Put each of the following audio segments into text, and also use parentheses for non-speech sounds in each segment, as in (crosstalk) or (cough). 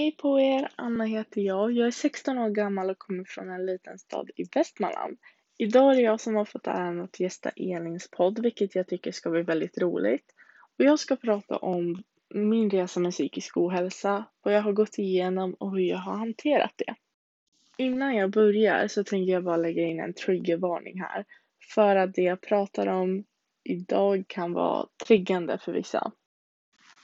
Hej på er! Anna heter jag. Jag är 16 år gammal och kommer från en liten stad i Västmanland. Idag är det jag som har fått äran att gästa Elins podd, vilket jag tycker ska bli väldigt roligt. Och jag ska prata om min resa med psykisk ohälsa, vad jag har gått igenom och hur jag har hanterat det. Innan jag börjar så tänker jag bara lägga in en triggervarning här, för att det jag pratar om idag kan vara triggande för vissa.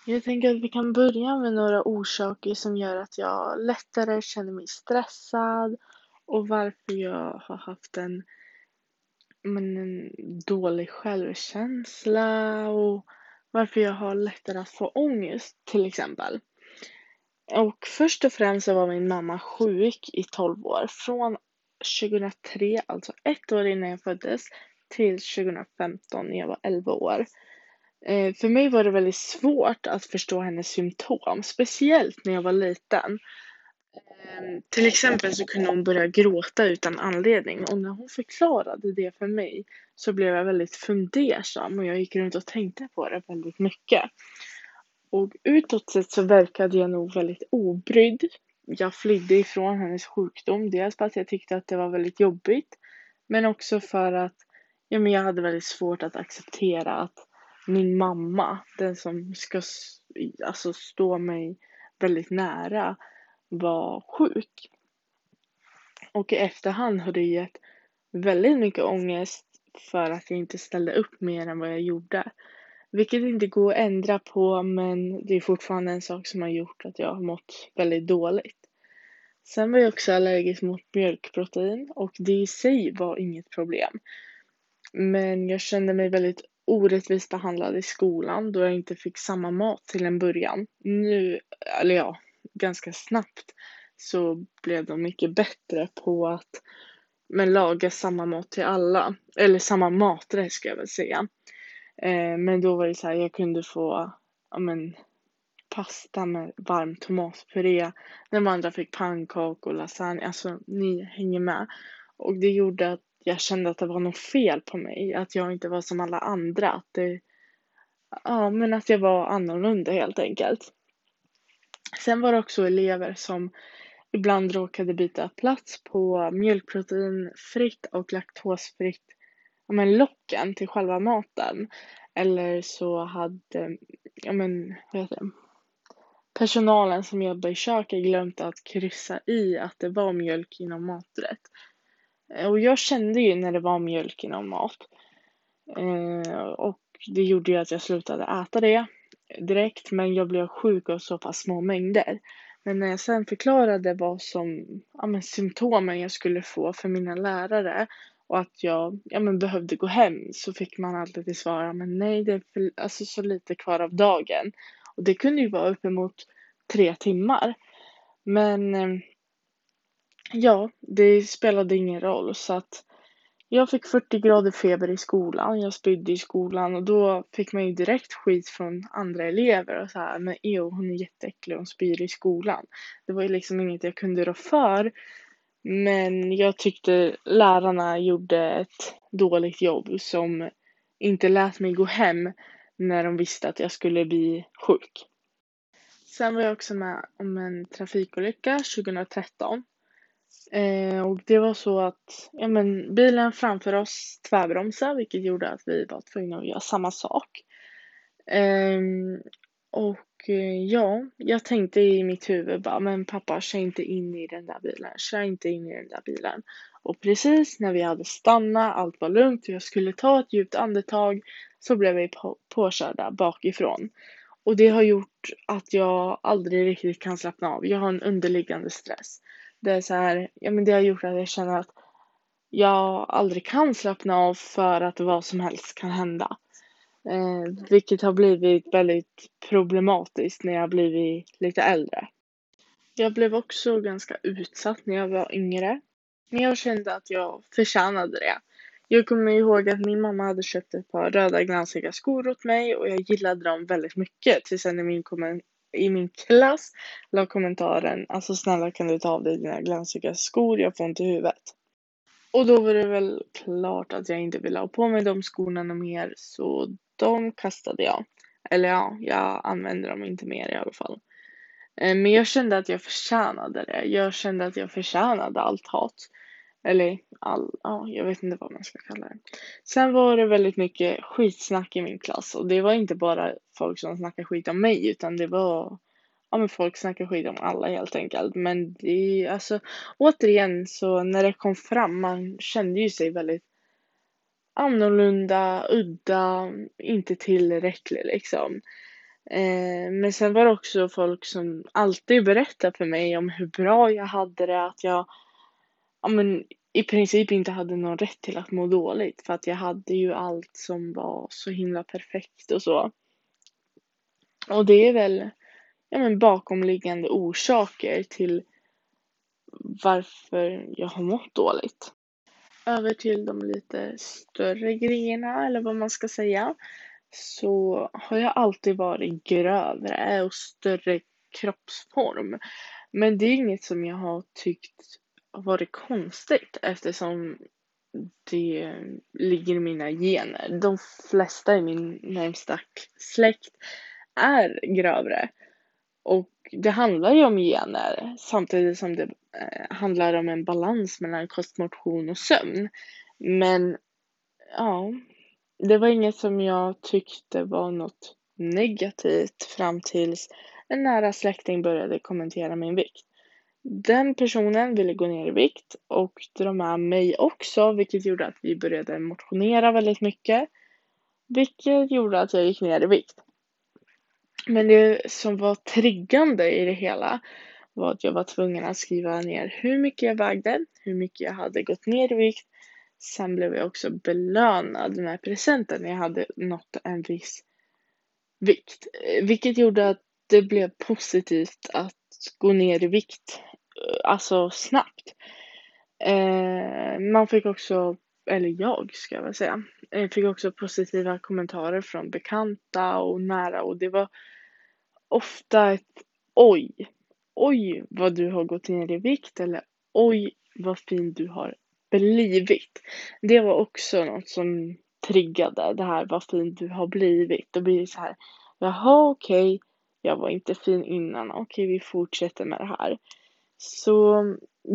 Jag tänker att vi kan börja med några orsaker som gör att jag lättare känner mig stressad och varför jag har haft en, men, en dålig självkänsla och varför jag har lättare att få ångest till exempel. Och först och främst så var min mamma sjuk i 12 år. Från 2003, alltså ett år innan jag föddes, till 2015 när jag var 11 år. Eh, för mig var det väldigt svårt att förstå hennes symptom, speciellt när jag var liten. Ehm, till exempel så kunde hon börja gråta utan anledning och när hon förklarade det för mig så blev jag väldigt fundersam och jag gick runt och tänkte på det väldigt mycket. Och utåt sett så verkade jag nog väldigt obrydd. Jag flydde ifrån hennes sjukdom, dels för att jag tyckte att det var väldigt jobbigt men också för att ja, men jag hade väldigt svårt att acceptera att min mamma, den som ska alltså, stå mig väldigt nära, var sjuk. Och i efterhand har det gett väldigt mycket ångest för att jag inte ställde upp mer än vad jag gjorde. Vilket inte går att ändra på men det är fortfarande en sak som har gjort att jag har mått väldigt dåligt. Sen var jag också allergisk mot mjölkprotein och det i sig var inget problem. Men jag kände mig väldigt orättvist behandlad i skolan då jag inte fick samma mat till en början. Nu, eller ja, ganska snabbt så blev de mycket bättre på att men laga samma mat till alla. Eller samma maträtt ska jag väl säga. Eh, men då var det så här, jag kunde få ja, men, pasta med varm tomatpuré. När de andra fick pannkakor och lasagne. Alltså ni hänger med. Och det gjorde att jag kände att det var något fel på mig. Att jag inte var som alla andra. Att det, ja, men att jag var annorlunda helt enkelt. Sen var det också elever som ibland råkade byta plats på mjölkproteinfritt och laktosfritt ja, men locken till själva maten. Eller så hade, ja men, vad heter det? Personalen som jobbar i köket glömt att kryssa i att det var mjölk inom maträtt. Eh, och jag kände ju när det var mjölk i någon mat. Eh, och det gjorde ju att jag slutade äta det direkt. Men jag blev sjuk av så pass små mängder. Men när jag sen förklarade vad som, ja men symptomen jag skulle få för mina lärare och att jag, ja men behövde gå hem så fick man alltid till svar, men nej det är för, alltså så lite kvar av dagen. Och det kunde ju vara uppemot tre timmar. Men eh, Ja, det spelade ingen roll så att jag fick 40 grader feber i skolan. Jag spydde i skolan och då fick man ju direkt skit från andra elever och så här, men eo hon är jätteäcklig, hon spyr i skolan. Det var ju liksom inget jag kunde rå för. Men jag tyckte lärarna gjorde ett dåligt jobb som inte lät mig gå hem när de visste att jag skulle bli sjuk. Sen var jag också med om en trafikolycka 2013 Eh, och det var så att ja, men, bilen framför oss tvärbromsade vilket gjorde att vi var tvungna att göra samma sak. Ehm, eh, och ja, jag tänkte i mitt huvud bara, men pappa kör inte in i den där bilen, kör inte in i den där bilen. Och precis när vi hade stannat, allt var lugnt och jag skulle ta ett djupt andetag så blev vi på påkörda bakifrån. Och det har gjort att jag aldrig riktigt kan slappna av. Jag har en underliggande stress det är så här, ja men det har gjort att jag känner att jag aldrig kan slappna av för att vad som helst kan hända. Eh, vilket har blivit väldigt problematiskt när jag blivit lite äldre. Jag blev också ganska utsatt när jag var yngre. Men jag kände att jag förtjänade det. Jag kommer ihåg att min mamma hade köpt ett par röda glansiga skor åt mig och jag gillade dem väldigt mycket tills en i min i min klass la kommentaren alltså snälla kan du ta av dig dina glansiga skor, jag får ont i huvudet. Och då var det väl klart att jag inte ville ha på mig de skorna mer så de kastade jag. Eller ja, jag använde dem inte mer i alla fall. Eh, men jag kände att jag förtjänade det. Jag kände att jag förtjänade allt hat. Eller all, ja, jag vet inte vad man ska kalla det. Sen var det väldigt mycket skitsnack i min klass och det var inte bara folk som snackade skit om mig utan det var ja men folk snackar skit om alla helt enkelt. Men det alltså återigen så när det kom fram, man kände ju sig väldigt annorlunda, udda, inte tillräcklig liksom. Eh, men sen var det också folk som alltid berättade för mig om hur bra jag hade det, att jag ja, men, i princip inte hade någon rätt till att må dåligt för att jag hade ju allt som var så himla perfekt och så. Och det är väl ja, men bakomliggande orsaker till varför jag har mått dåligt. Över till de lite större grejerna eller vad man ska säga. Så har jag alltid varit grövre och större kroppsform. Men det är inget som jag har tyckt har varit konstigt eftersom det ligger i mina gener. De flesta i min närmsta släkt är grövre. Och det handlar ju om gener samtidigt som det eh, handlar om en balans mellan kost, motion och sömn. Men ja, det var inget som jag tyckte var något negativt fram tills en nära släkting började kommentera min vikt. Den personen ville gå ner i vikt och dra med mig också, vilket gjorde att vi började motionera väldigt mycket. Vilket gjorde att jag gick ner i vikt. Men det som var triggande i det hela var att jag var tvungen att skriva ner hur mycket jag vägde, hur mycket jag hade gått ner i vikt. Sen blev jag också belönad med presenten när jag hade nått en viss vikt. Vilket gjorde att det blev positivt att gå ner i vikt, Eh, alltså snabbt. Eh, man fick också, eller jag ska jag väl säga, eh, fick också positiva kommentarer från bekanta och nära och det var ofta ett oj, oj vad du har gått ner i vikt eller oj vad fin du har blivit. Det var också något som triggade det här vad fin du har blivit. Då blir det så här, jaha okej, okay, jag var inte fin innan, okej okay, vi fortsätter med det här. Så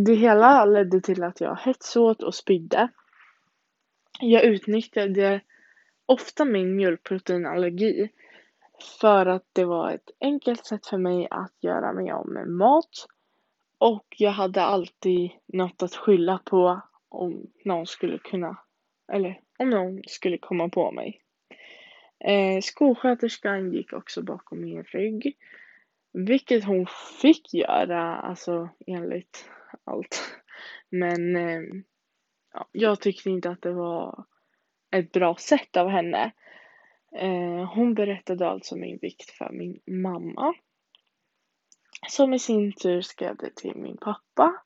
det hela ledde till att jag hetsåt och spydde. Jag utnyttjade ofta min mjölkproteinallergi för att det var ett enkelt sätt för mig att göra mig av med mat. Och jag hade alltid något att skylla på om någon skulle kunna, eller om någon skulle komma på mig. Eh, skolsköterskan gick också bakom min rygg. Vilket hon fick göra, alltså enligt allt. Men eh, ja, jag tyckte inte att det var ett bra sätt av henne. Eh, hon berättade alltså min vikt för min mamma. Som i sin tur skrev det till min pappa.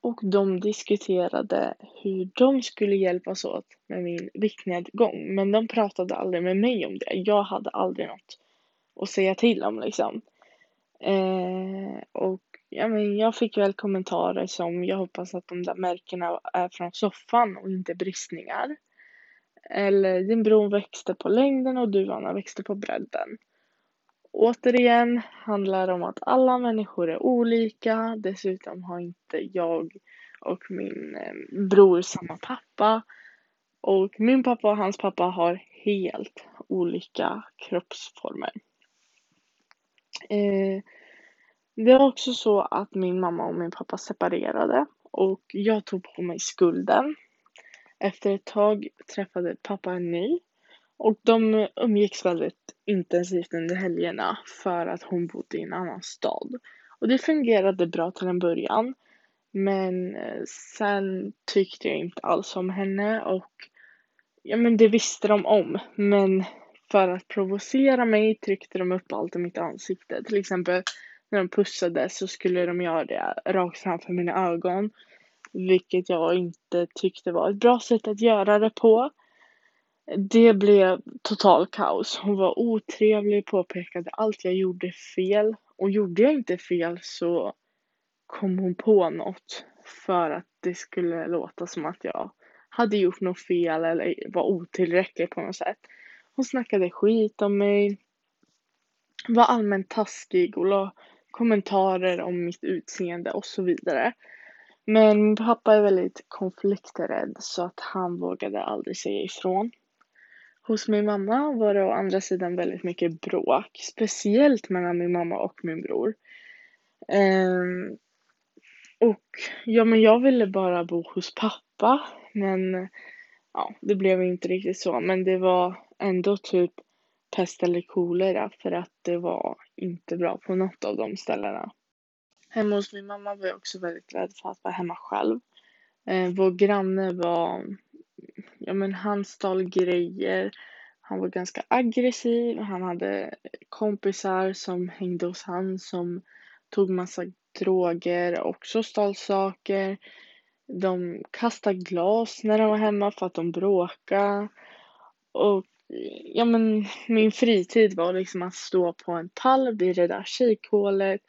Och de diskuterade hur de skulle hjälpas åt med min viktnedgång. Men de pratade aldrig med mig om det. Jag hade aldrig något att säga till om liksom. Eh, och ja, men jag fick väl kommentarer som jag hoppas att de där märkena är från soffan och inte bristningar. Eller din bror växte på längden och duvarna växte på bredden. Återigen handlar det om att alla människor är olika. Dessutom har inte jag och min eh, bror samma pappa. Och min pappa och hans pappa har helt olika kroppsformer. Eh, det var också så att min mamma och min pappa separerade och jag tog på mig skulden efter ett tag träffade pappa en ny och de umgicks väldigt intensivt under helgerna för att hon bodde i en annan stad. Och det fungerade bra till en början. Men eh, sen tyckte jag inte alls om henne och ja men det visste de om. Men för att provocera mig tryckte de upp allt i mitt ansikte. Till exempel när de pussade så skulle de göra det rakt framför mina ögon. Vilket jag inte tyckte var ett bra sätt att göra det på. Det blev total kaos. Hon var otrevlig, påpekade allt jag gjorde fel. Och gjorde jag inte fel så kom hon på något för att det skulle låta som att jag hade gjort något fel eller var otillräcklig på något sätt. Hon snackade skit om mig, var allmänt taskig och la kommentarer om mitt utseende och så vidare. Men min pappa är väldigt konflikträdd så att han vågade aldrig säga ifrån. Hos min mamma var det å andra sidan väldigt mycket bråk, speciellt mellan min mamma och min bror. Um, och ja, men jag ville bara bo hos pappa, men ja, det blev inte riktigt så. Men det var ändå typ pest eller kolera för att det var inte bra på något av de ställena. Hemma hos min mamma var jag också väldigt rädd för att vara hemma själv. Eh, vår granne var, ja men han stal grejer. Han var ganska aggressiv. Han hade kompisar som hängde hos han som tog massa droger och också stal saker. De kastade glas när de var hemma för att de bråkade. Och ja men min fritid var liksom att stå på en pall vid det där kikhålet,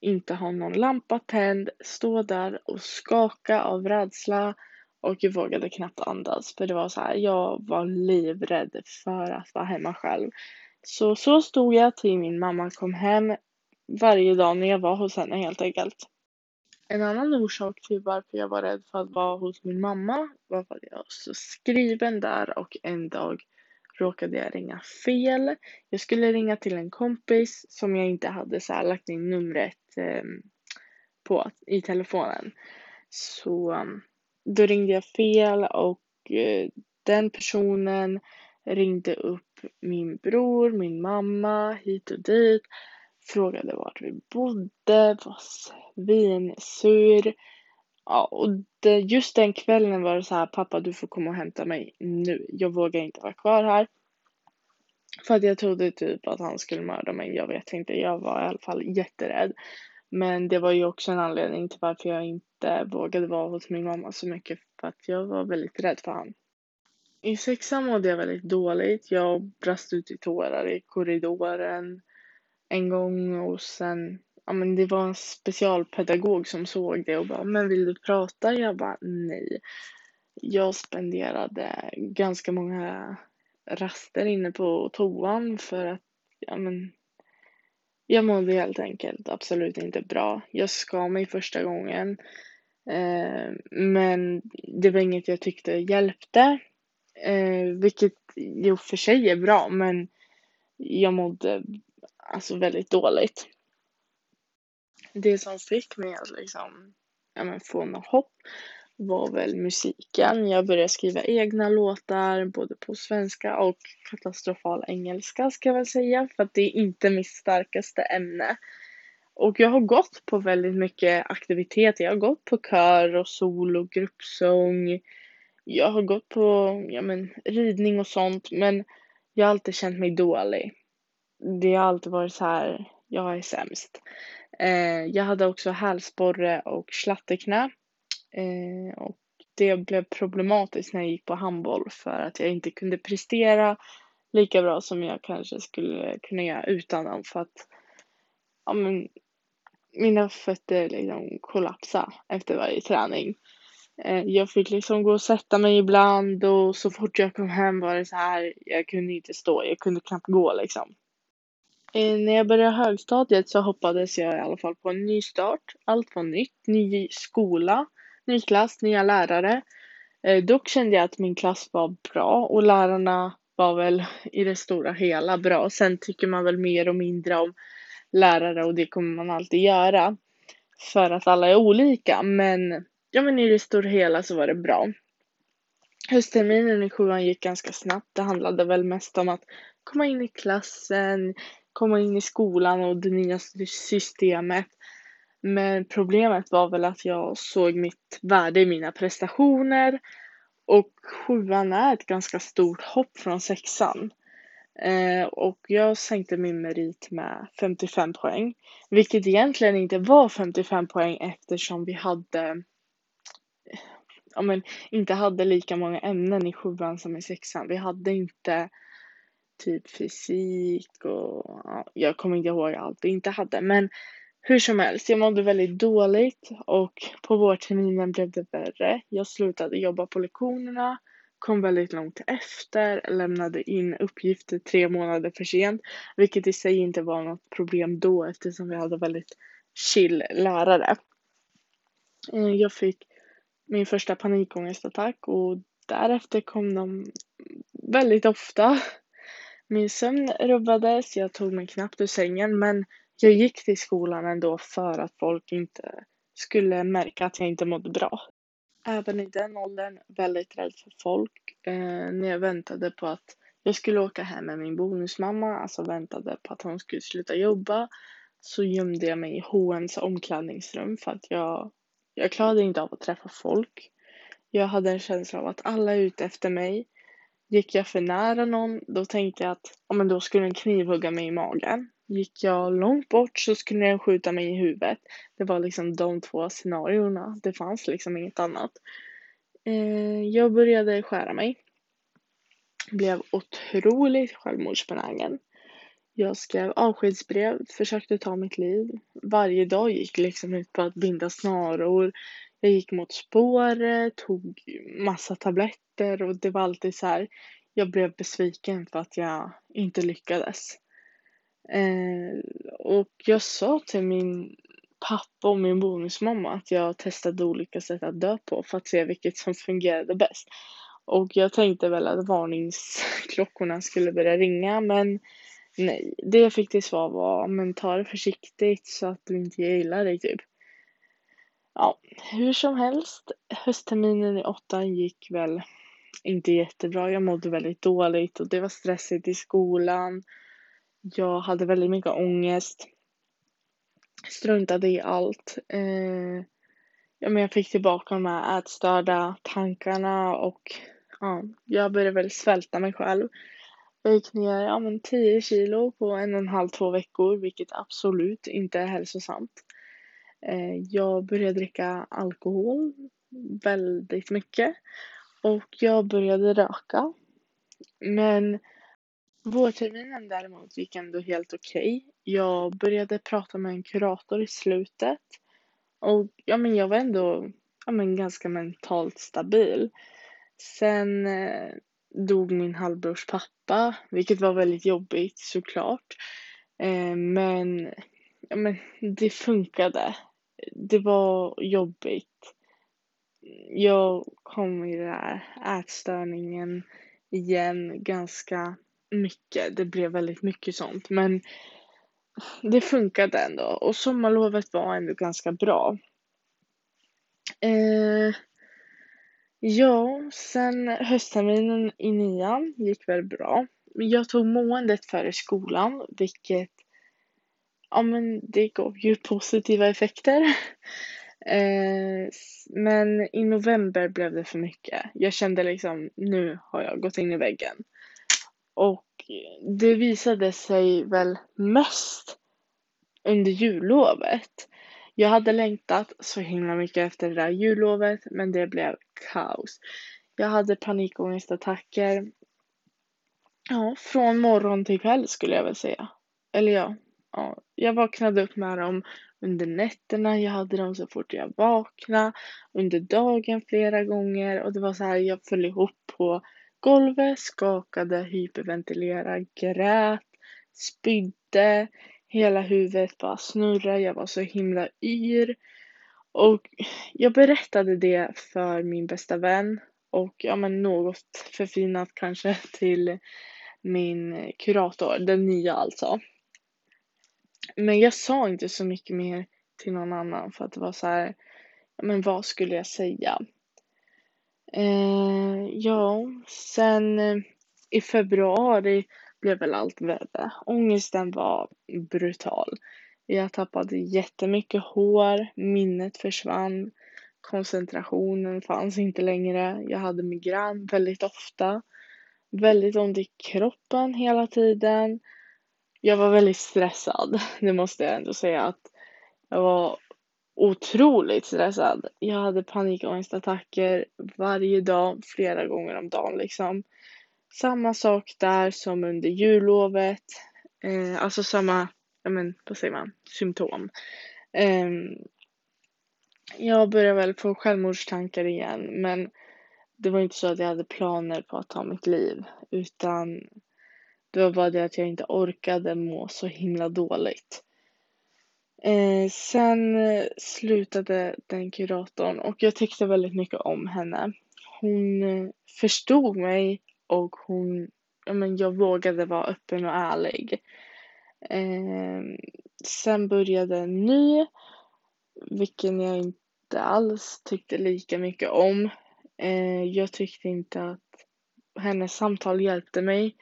inte ha någon lampa tänd, stå där och skaka av rädsla och jag vågade knappt andas för det var så här, jag var livrädd för att vara hemma själv. Så så stod jag till min mamma kom hem varje dag när jag var hos henne helt enkelt. En annan orsak till varför jag var rädd för att vara hos min mamma var för att jag var så skriven där och en dag råkade jag ringa fel. Jag skulle ringa till en kompis som jag inte hade så lagt in numret eh, på i telefonen. Så ehm, då ringde jag fel och eh, den personen ringde upp min bror, min mamma hit och dit. Frågade vart vi bodde, var svinsur. Ja, och det, just den kvällen var det så här, pappa du får komma och hämta mig nu. Jag vågar inte vara kvar här. För att jag trodde typ att han skulle mörda mig. Jag vet inte, jag var i alla fall jätterädd. Men det var ju också en anledning till varför jag inte vågade vara hos min mamma så mycket. För att jag var väldigt rädd för honom. I sexan mådde jag väldigt dåligt. Jag brast ut i tårar i korridoren en gång och sen ja men det var en specialpedagog som såg det och bara, men vill du prata? Jag bara, nej. Jag spenderade ganska många raster inne på toan för att, ja men, jag mådde helt enkelt absolut inte bra. Jag skar mig första gången, eh, men det var inget jag tyckte hjälpte, eh, vilket i och för sig är bra, men jag mådde alltså väldigt dåligt det som fick mig att liksom, ja, men få något hopp var väl musiken. Jag började skriva egna låtar både på svenska och katastrofal engelska ska jag väl säga för att det är inte mitt starkaste ämne. Och jag har gått på väldigt mycket aktiviteter. Jag har gått på kör och solo, gruppsång. Jag har gått på ja, men, ridning och sånt men jag har alltid känt mig dålig. Det har alltid varit så här, jag är sämst. Eh, jag hade också hälsporre och slatterknä. Eh, och det blev problematiskt när jag gick på handboll för att jag inte kunde prestera lika bra som jag kanske skulle kunna göra utan dem för att ja, men, mina fötter liksom kollapsade efter varje träning. Eh, jag fick liksom gå och sätta mig ibland och så fort jag kom hem var det så här, jag kunde inte stå, jag kunde knappt gå liksom. Eh, när jag började högstadiet så hoppades jag i alla fall på en ny start. Allt var nytt, ny skola, ny klass, nya lärare. Eh, dock kände jag att min klass var bra och lärarna var väl i det stora hela bra. Sen tycker man väl mer och mindre om lärare och det kommer man alltid göra. För att alla är olika men, ja men i det stora hela så var det bra. Höstterminen i sjuan gick ganska snabbt. Det handlade väl mest om att komma in i klassen, komma in i skolan och det nya systemet. Men problemet var väl att jag såg mitt värde i mina prestationer och sjuan är ett ganska stort hopp från sexan. Eh, och jag sänkte min merit med 55 poäng, vilket egentligen inte var 55 poäng eftersom vi hade ja, men, inte hade lika många ämnen i sjuan som i sexan. Vi hade inte typ fysik och ja, jag kommer inte ihåg allt vi inte hade. Men hur som helst, jag mådde väldigt dåligt och på vårterminen blev det värre. Jag slutade jobba på lektionerna kom väldigt långt efter, lämnade in uppgifter tre månader för sent, vilket i sig inte var något problem då eftersom vi hade väldigt chill lärare. Eh, jag fick min första panikångestattack och därefter kom de väldigt ofta. Min sömn rubbades, jag tog mig knappt ur sängen men jag gick till skolan ändå för att folk inte skulle märka att jag inte mådde bra. Även i den åldern väldigt rädd för folk. Eh, när jag väntade på att jag skulle åka hem med min bonusmamma, alltså väntade på att hon skulle sluta jobba, så gömde jag mig i H&M's omklädningsrum för att jag, jag klarade inte av att träffa folk. Jag hade en känsla av att alla är ute efter mig. Gick jag för nära någon, då tänkte jag att ja, men då skulle en knivhugga mig i magen. Gick jag långt bort så skulle den skjuta mig i huvudet. Det var liksom de två scenarierna. Det fanns liksom inget annat. Eh, jag började skära mig. Blev otroligt självmordsbenägen. Jag skrev avskedsbrev, försökte ta mitt liv. Varje dag gick liksom ut på att binda snaror. Jag gick mot spåret, tog massa tabletter och det var alltid så här. Jag blev besviken för att jag inte lyckades. Eh, och jag sa till min pappa och min bonusmamma att jag testade olika sätt att dö på för att se vilket som fungerade bäst. Och jag tänkte väl att varningsklockorna skulle börja ringa men nej. Det jag fick till svar var men ta det försiktigt så att du inte gillar dig typ. Ja, hur som helst. Höstterminen i åttan gick väl inte jättebra. Jag mådde väldigt dåligt och det var stressigt i skolan. Jag hade väldigt mycket ångest. Struntade i allt. Eh, ja, men jag fick tillbaka de här ätstörda tankarna och ja, jag började väl svälta mig själv. Jag gick ner ja, men 10 kilo på en och en halv, två veckor, vilket absolut inte är hälsosamt. Eh, jag började dricka alkohol väldigt mycket och jag började röka. Men Vårterminen däremot gick ändå helt okej. Okay. Jag började prata med en kurator i slutet. Och ja, men jag var ändå ja, men ganska mentalt stabil. Sen eh, dog min halvbrors pappa, vilket var väldigt jobbigt såklart. Eh, men, ja, men det funkade. Det var jobbigt. Jag kom i den här ätstörningen igen ganska mycket. Det blev väldigt mycket sånt. Men det funkade ändå och sommarlovet var ändå ganska bra. Eh, ja, sen höstterminen i nian gick väl bra. Jag tog måendet före skolan, vilket ja, men det gav ju positiva effekter. Eh, men i november blev det för mycket. Jag kände liksom, nu har jag gått in i väggen. Och det visade sig väl mest under jullovet. Jag hade längtat så himla mycket efter det där jullovet men det blev kaos. Jag hade panikångestattacker. Ja, från morgon till kväll skulle jag väl säga. Eller ja, ja, jag vaknade upp med dem under nätterna. Jag hade dem så fort jag vaknade. Under dagen flera gånger och det var så här, jag föll ihop på golvet, skakade, hyperventilerade, grät, spydde. Hela huvudet bara snurrade. Jag var så himla yr. Och jag berättade det för min bästa vän och ja men något förfinat kanske till min kurator, den nya alltså. Men jag sa inte så mycket mer till någon annan för att det var så här, ja men vad skulle jag säga? Eh, ja, sen eh, i februari blev väl allt värre. Ångesten var brutal. Jag tappade jättemycket hår, minnet försvann, koncentrationen fanns inte längre. Jag hade migrän väldigt ofta, väldigt ont i kroppen hela tiden. Jag var väldigt stressad, (laughs) det måste jag ändå säga att jag var otroligt stressad. Jag hade panikångestattacker varje dag, flera gånger om dagen liksom. Samma sak där som under jullovet. Eh, alltså samma, ja men vad säger man, symptom. Eh, jag började väl få självmordstankar igen men det var inte så att jag hade planer på att ta mitt liv utan det var bara det att jag inte orkade må så himla dåligt. Eh, sen eh, slutade den kuratorn och jag tyckte väldigt mycket om henne. Hon eh, förstod mig och hon, ja men jag vågade vara öppen och ärlig. Eh, sen började en ny, vilken jag inte alls tyckte lika mycket om. Eh, jag tyckte inte att hennes samtal hjälpte mig.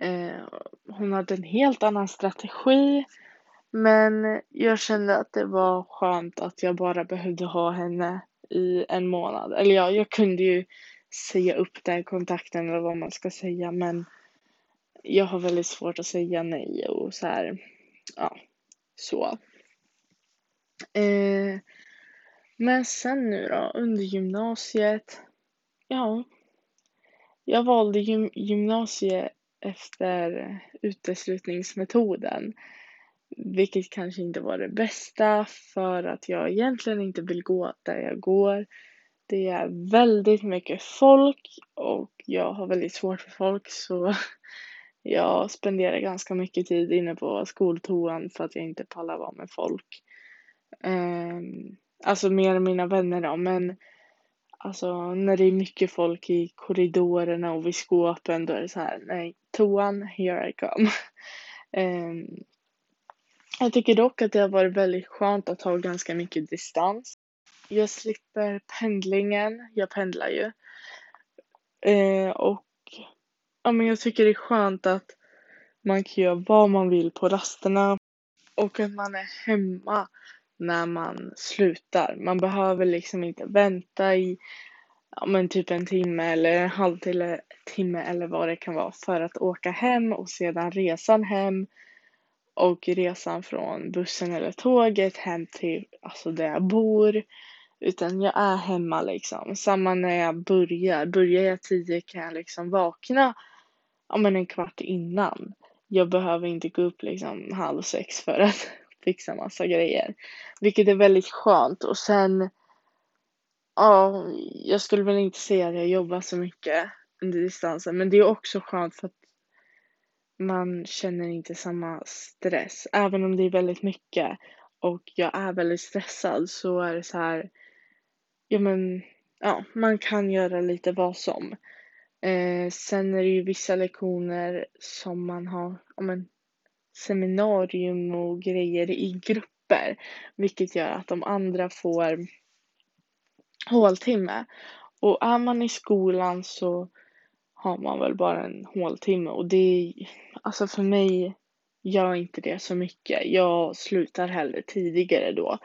Eh, hon hade en helt annan strategi. Men jag kände att det var skönt att jag bara behövde ha henne i en månad. Eller ja, jag kunde ju säga upp den kontakten eller vad man ska säga men jag har väldigt svårt att säga nej och så här, ja, så. Eh, men sen nu då, under gymnasiet, ja, jag valde gym gymnasiet efter uteslutningsmetoden. Vilket kanske inte var det bästa för att jag egentligen inte vill gå där jag går. Det är väldigt mycket folk och jag har väldigt svårt för folk så (laughs) jag spenderar ganska mycket tid inne på skoltoan för att jag inte pallar vara med folk. Um, alltså mer mina vänner då men alltså när det är mycket folk i korridorerna och vid skåpen då är det så här nej toan here I come. um, (laughs) jag tycker dock att det har varit väldigt skönt att ha ganska mycket distans. Jag slipper pendlingen, jag pendlar ju. Uh, och ja, men jag tycker det är skönt att man kan göra vad man vill på rasterna och att man är hemma när man slutar. Man behöver liksom inte vänta i ja, men typ en timme eller en halvtimme eller vad det kan vara för att åka hem och sedan resan hem och resan från bussen eller tåget hem till alltså där jag bor. Utan jag är hemma liksom. Samma när jag börjar. Börjar jag tio kan jag liksom vakna ja, men en kvart innan. Jag behöver inte gå upp liksom halv sex för att fixa massa grejer. Vilket är väldigt skönt och sen ja, jag skulle väl inte säga att jag jobbar så mycket under distansen men det är också skönt för att man känner inte samma stress. Även om det är väldigt mycket och jag är väldigt stressad så är det så här, ja men, ja, man kan göra lite vad som. Eh, sen är det ju vissa lektioner som man har, ja men, seminarium och grejer i grupper, vilket gör att de andra får håltimme. Och är man i skolan så har man väl bara en håltimme och det, alltså för mig gör inte det så mycket. Jag slutar hellre tidigare då.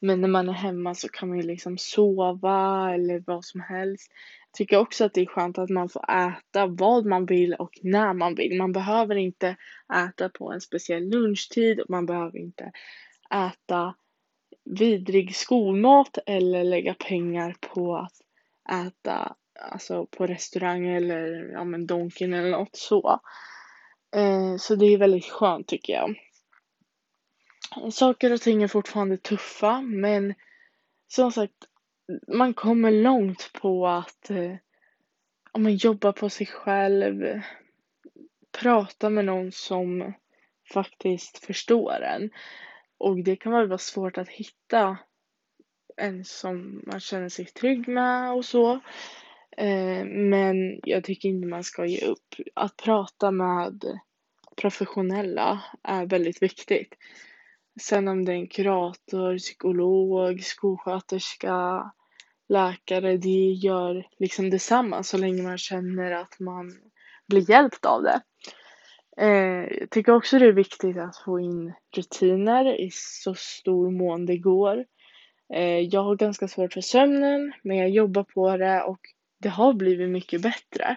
Men när man är hemma så kan man ju liksom sova eller vad som helst. Tycker också att det är skönt att man får äta vad man vill och när man vill. Man behöver inte äta på en speciell lunchtid och man behöver inte äta vidrig skolmat eller lägga pengar på att äta alltså på restaurang eller ja men Donken eller något så. Eh, så det är väldigt skönt tycker jag. Saker och ting är fortfarande tuffa men som sagt man kommer långt på att eh, om man jobbar på sig själv, prata med någon som faktiskt förstår en. Och det kan vara svårt att hitta en som man känner sig trygg med och så. Eh, men jag tycker inte man ska ge upp. Att prata med professionella är väldigt viktigt. Sen om det är en kurator, psykolog, skolsköterska, läkare, det gör liksom detsamma så länge man känner att man blir hjälpt av det. Eh, jag tycker också det är viktigt att få in rutiner i så stor mån det går. Eh, jag har ganska svårt för sömnen, men jag jobbar på det och det har blivit mycket bättre.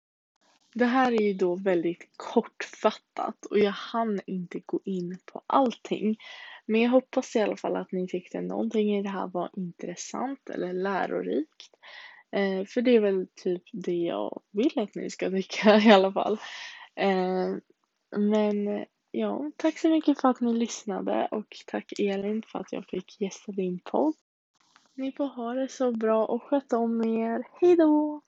Det här är ju då väldigt kortfattat och jag hann inte gå in på allting. Men jag hoppas i alla fall att ni tyckte någonting i det här var intressant eller lärorikt. Eh, för det är väl typ det jag vill att ni ska (laughs) tycka i alla fall. Eh, men ja, tack så mycket för att ni lyssnade och tack Elin för att jag fick gästa din podd. Ni får ha det så bra och sköt om er. Hejdå!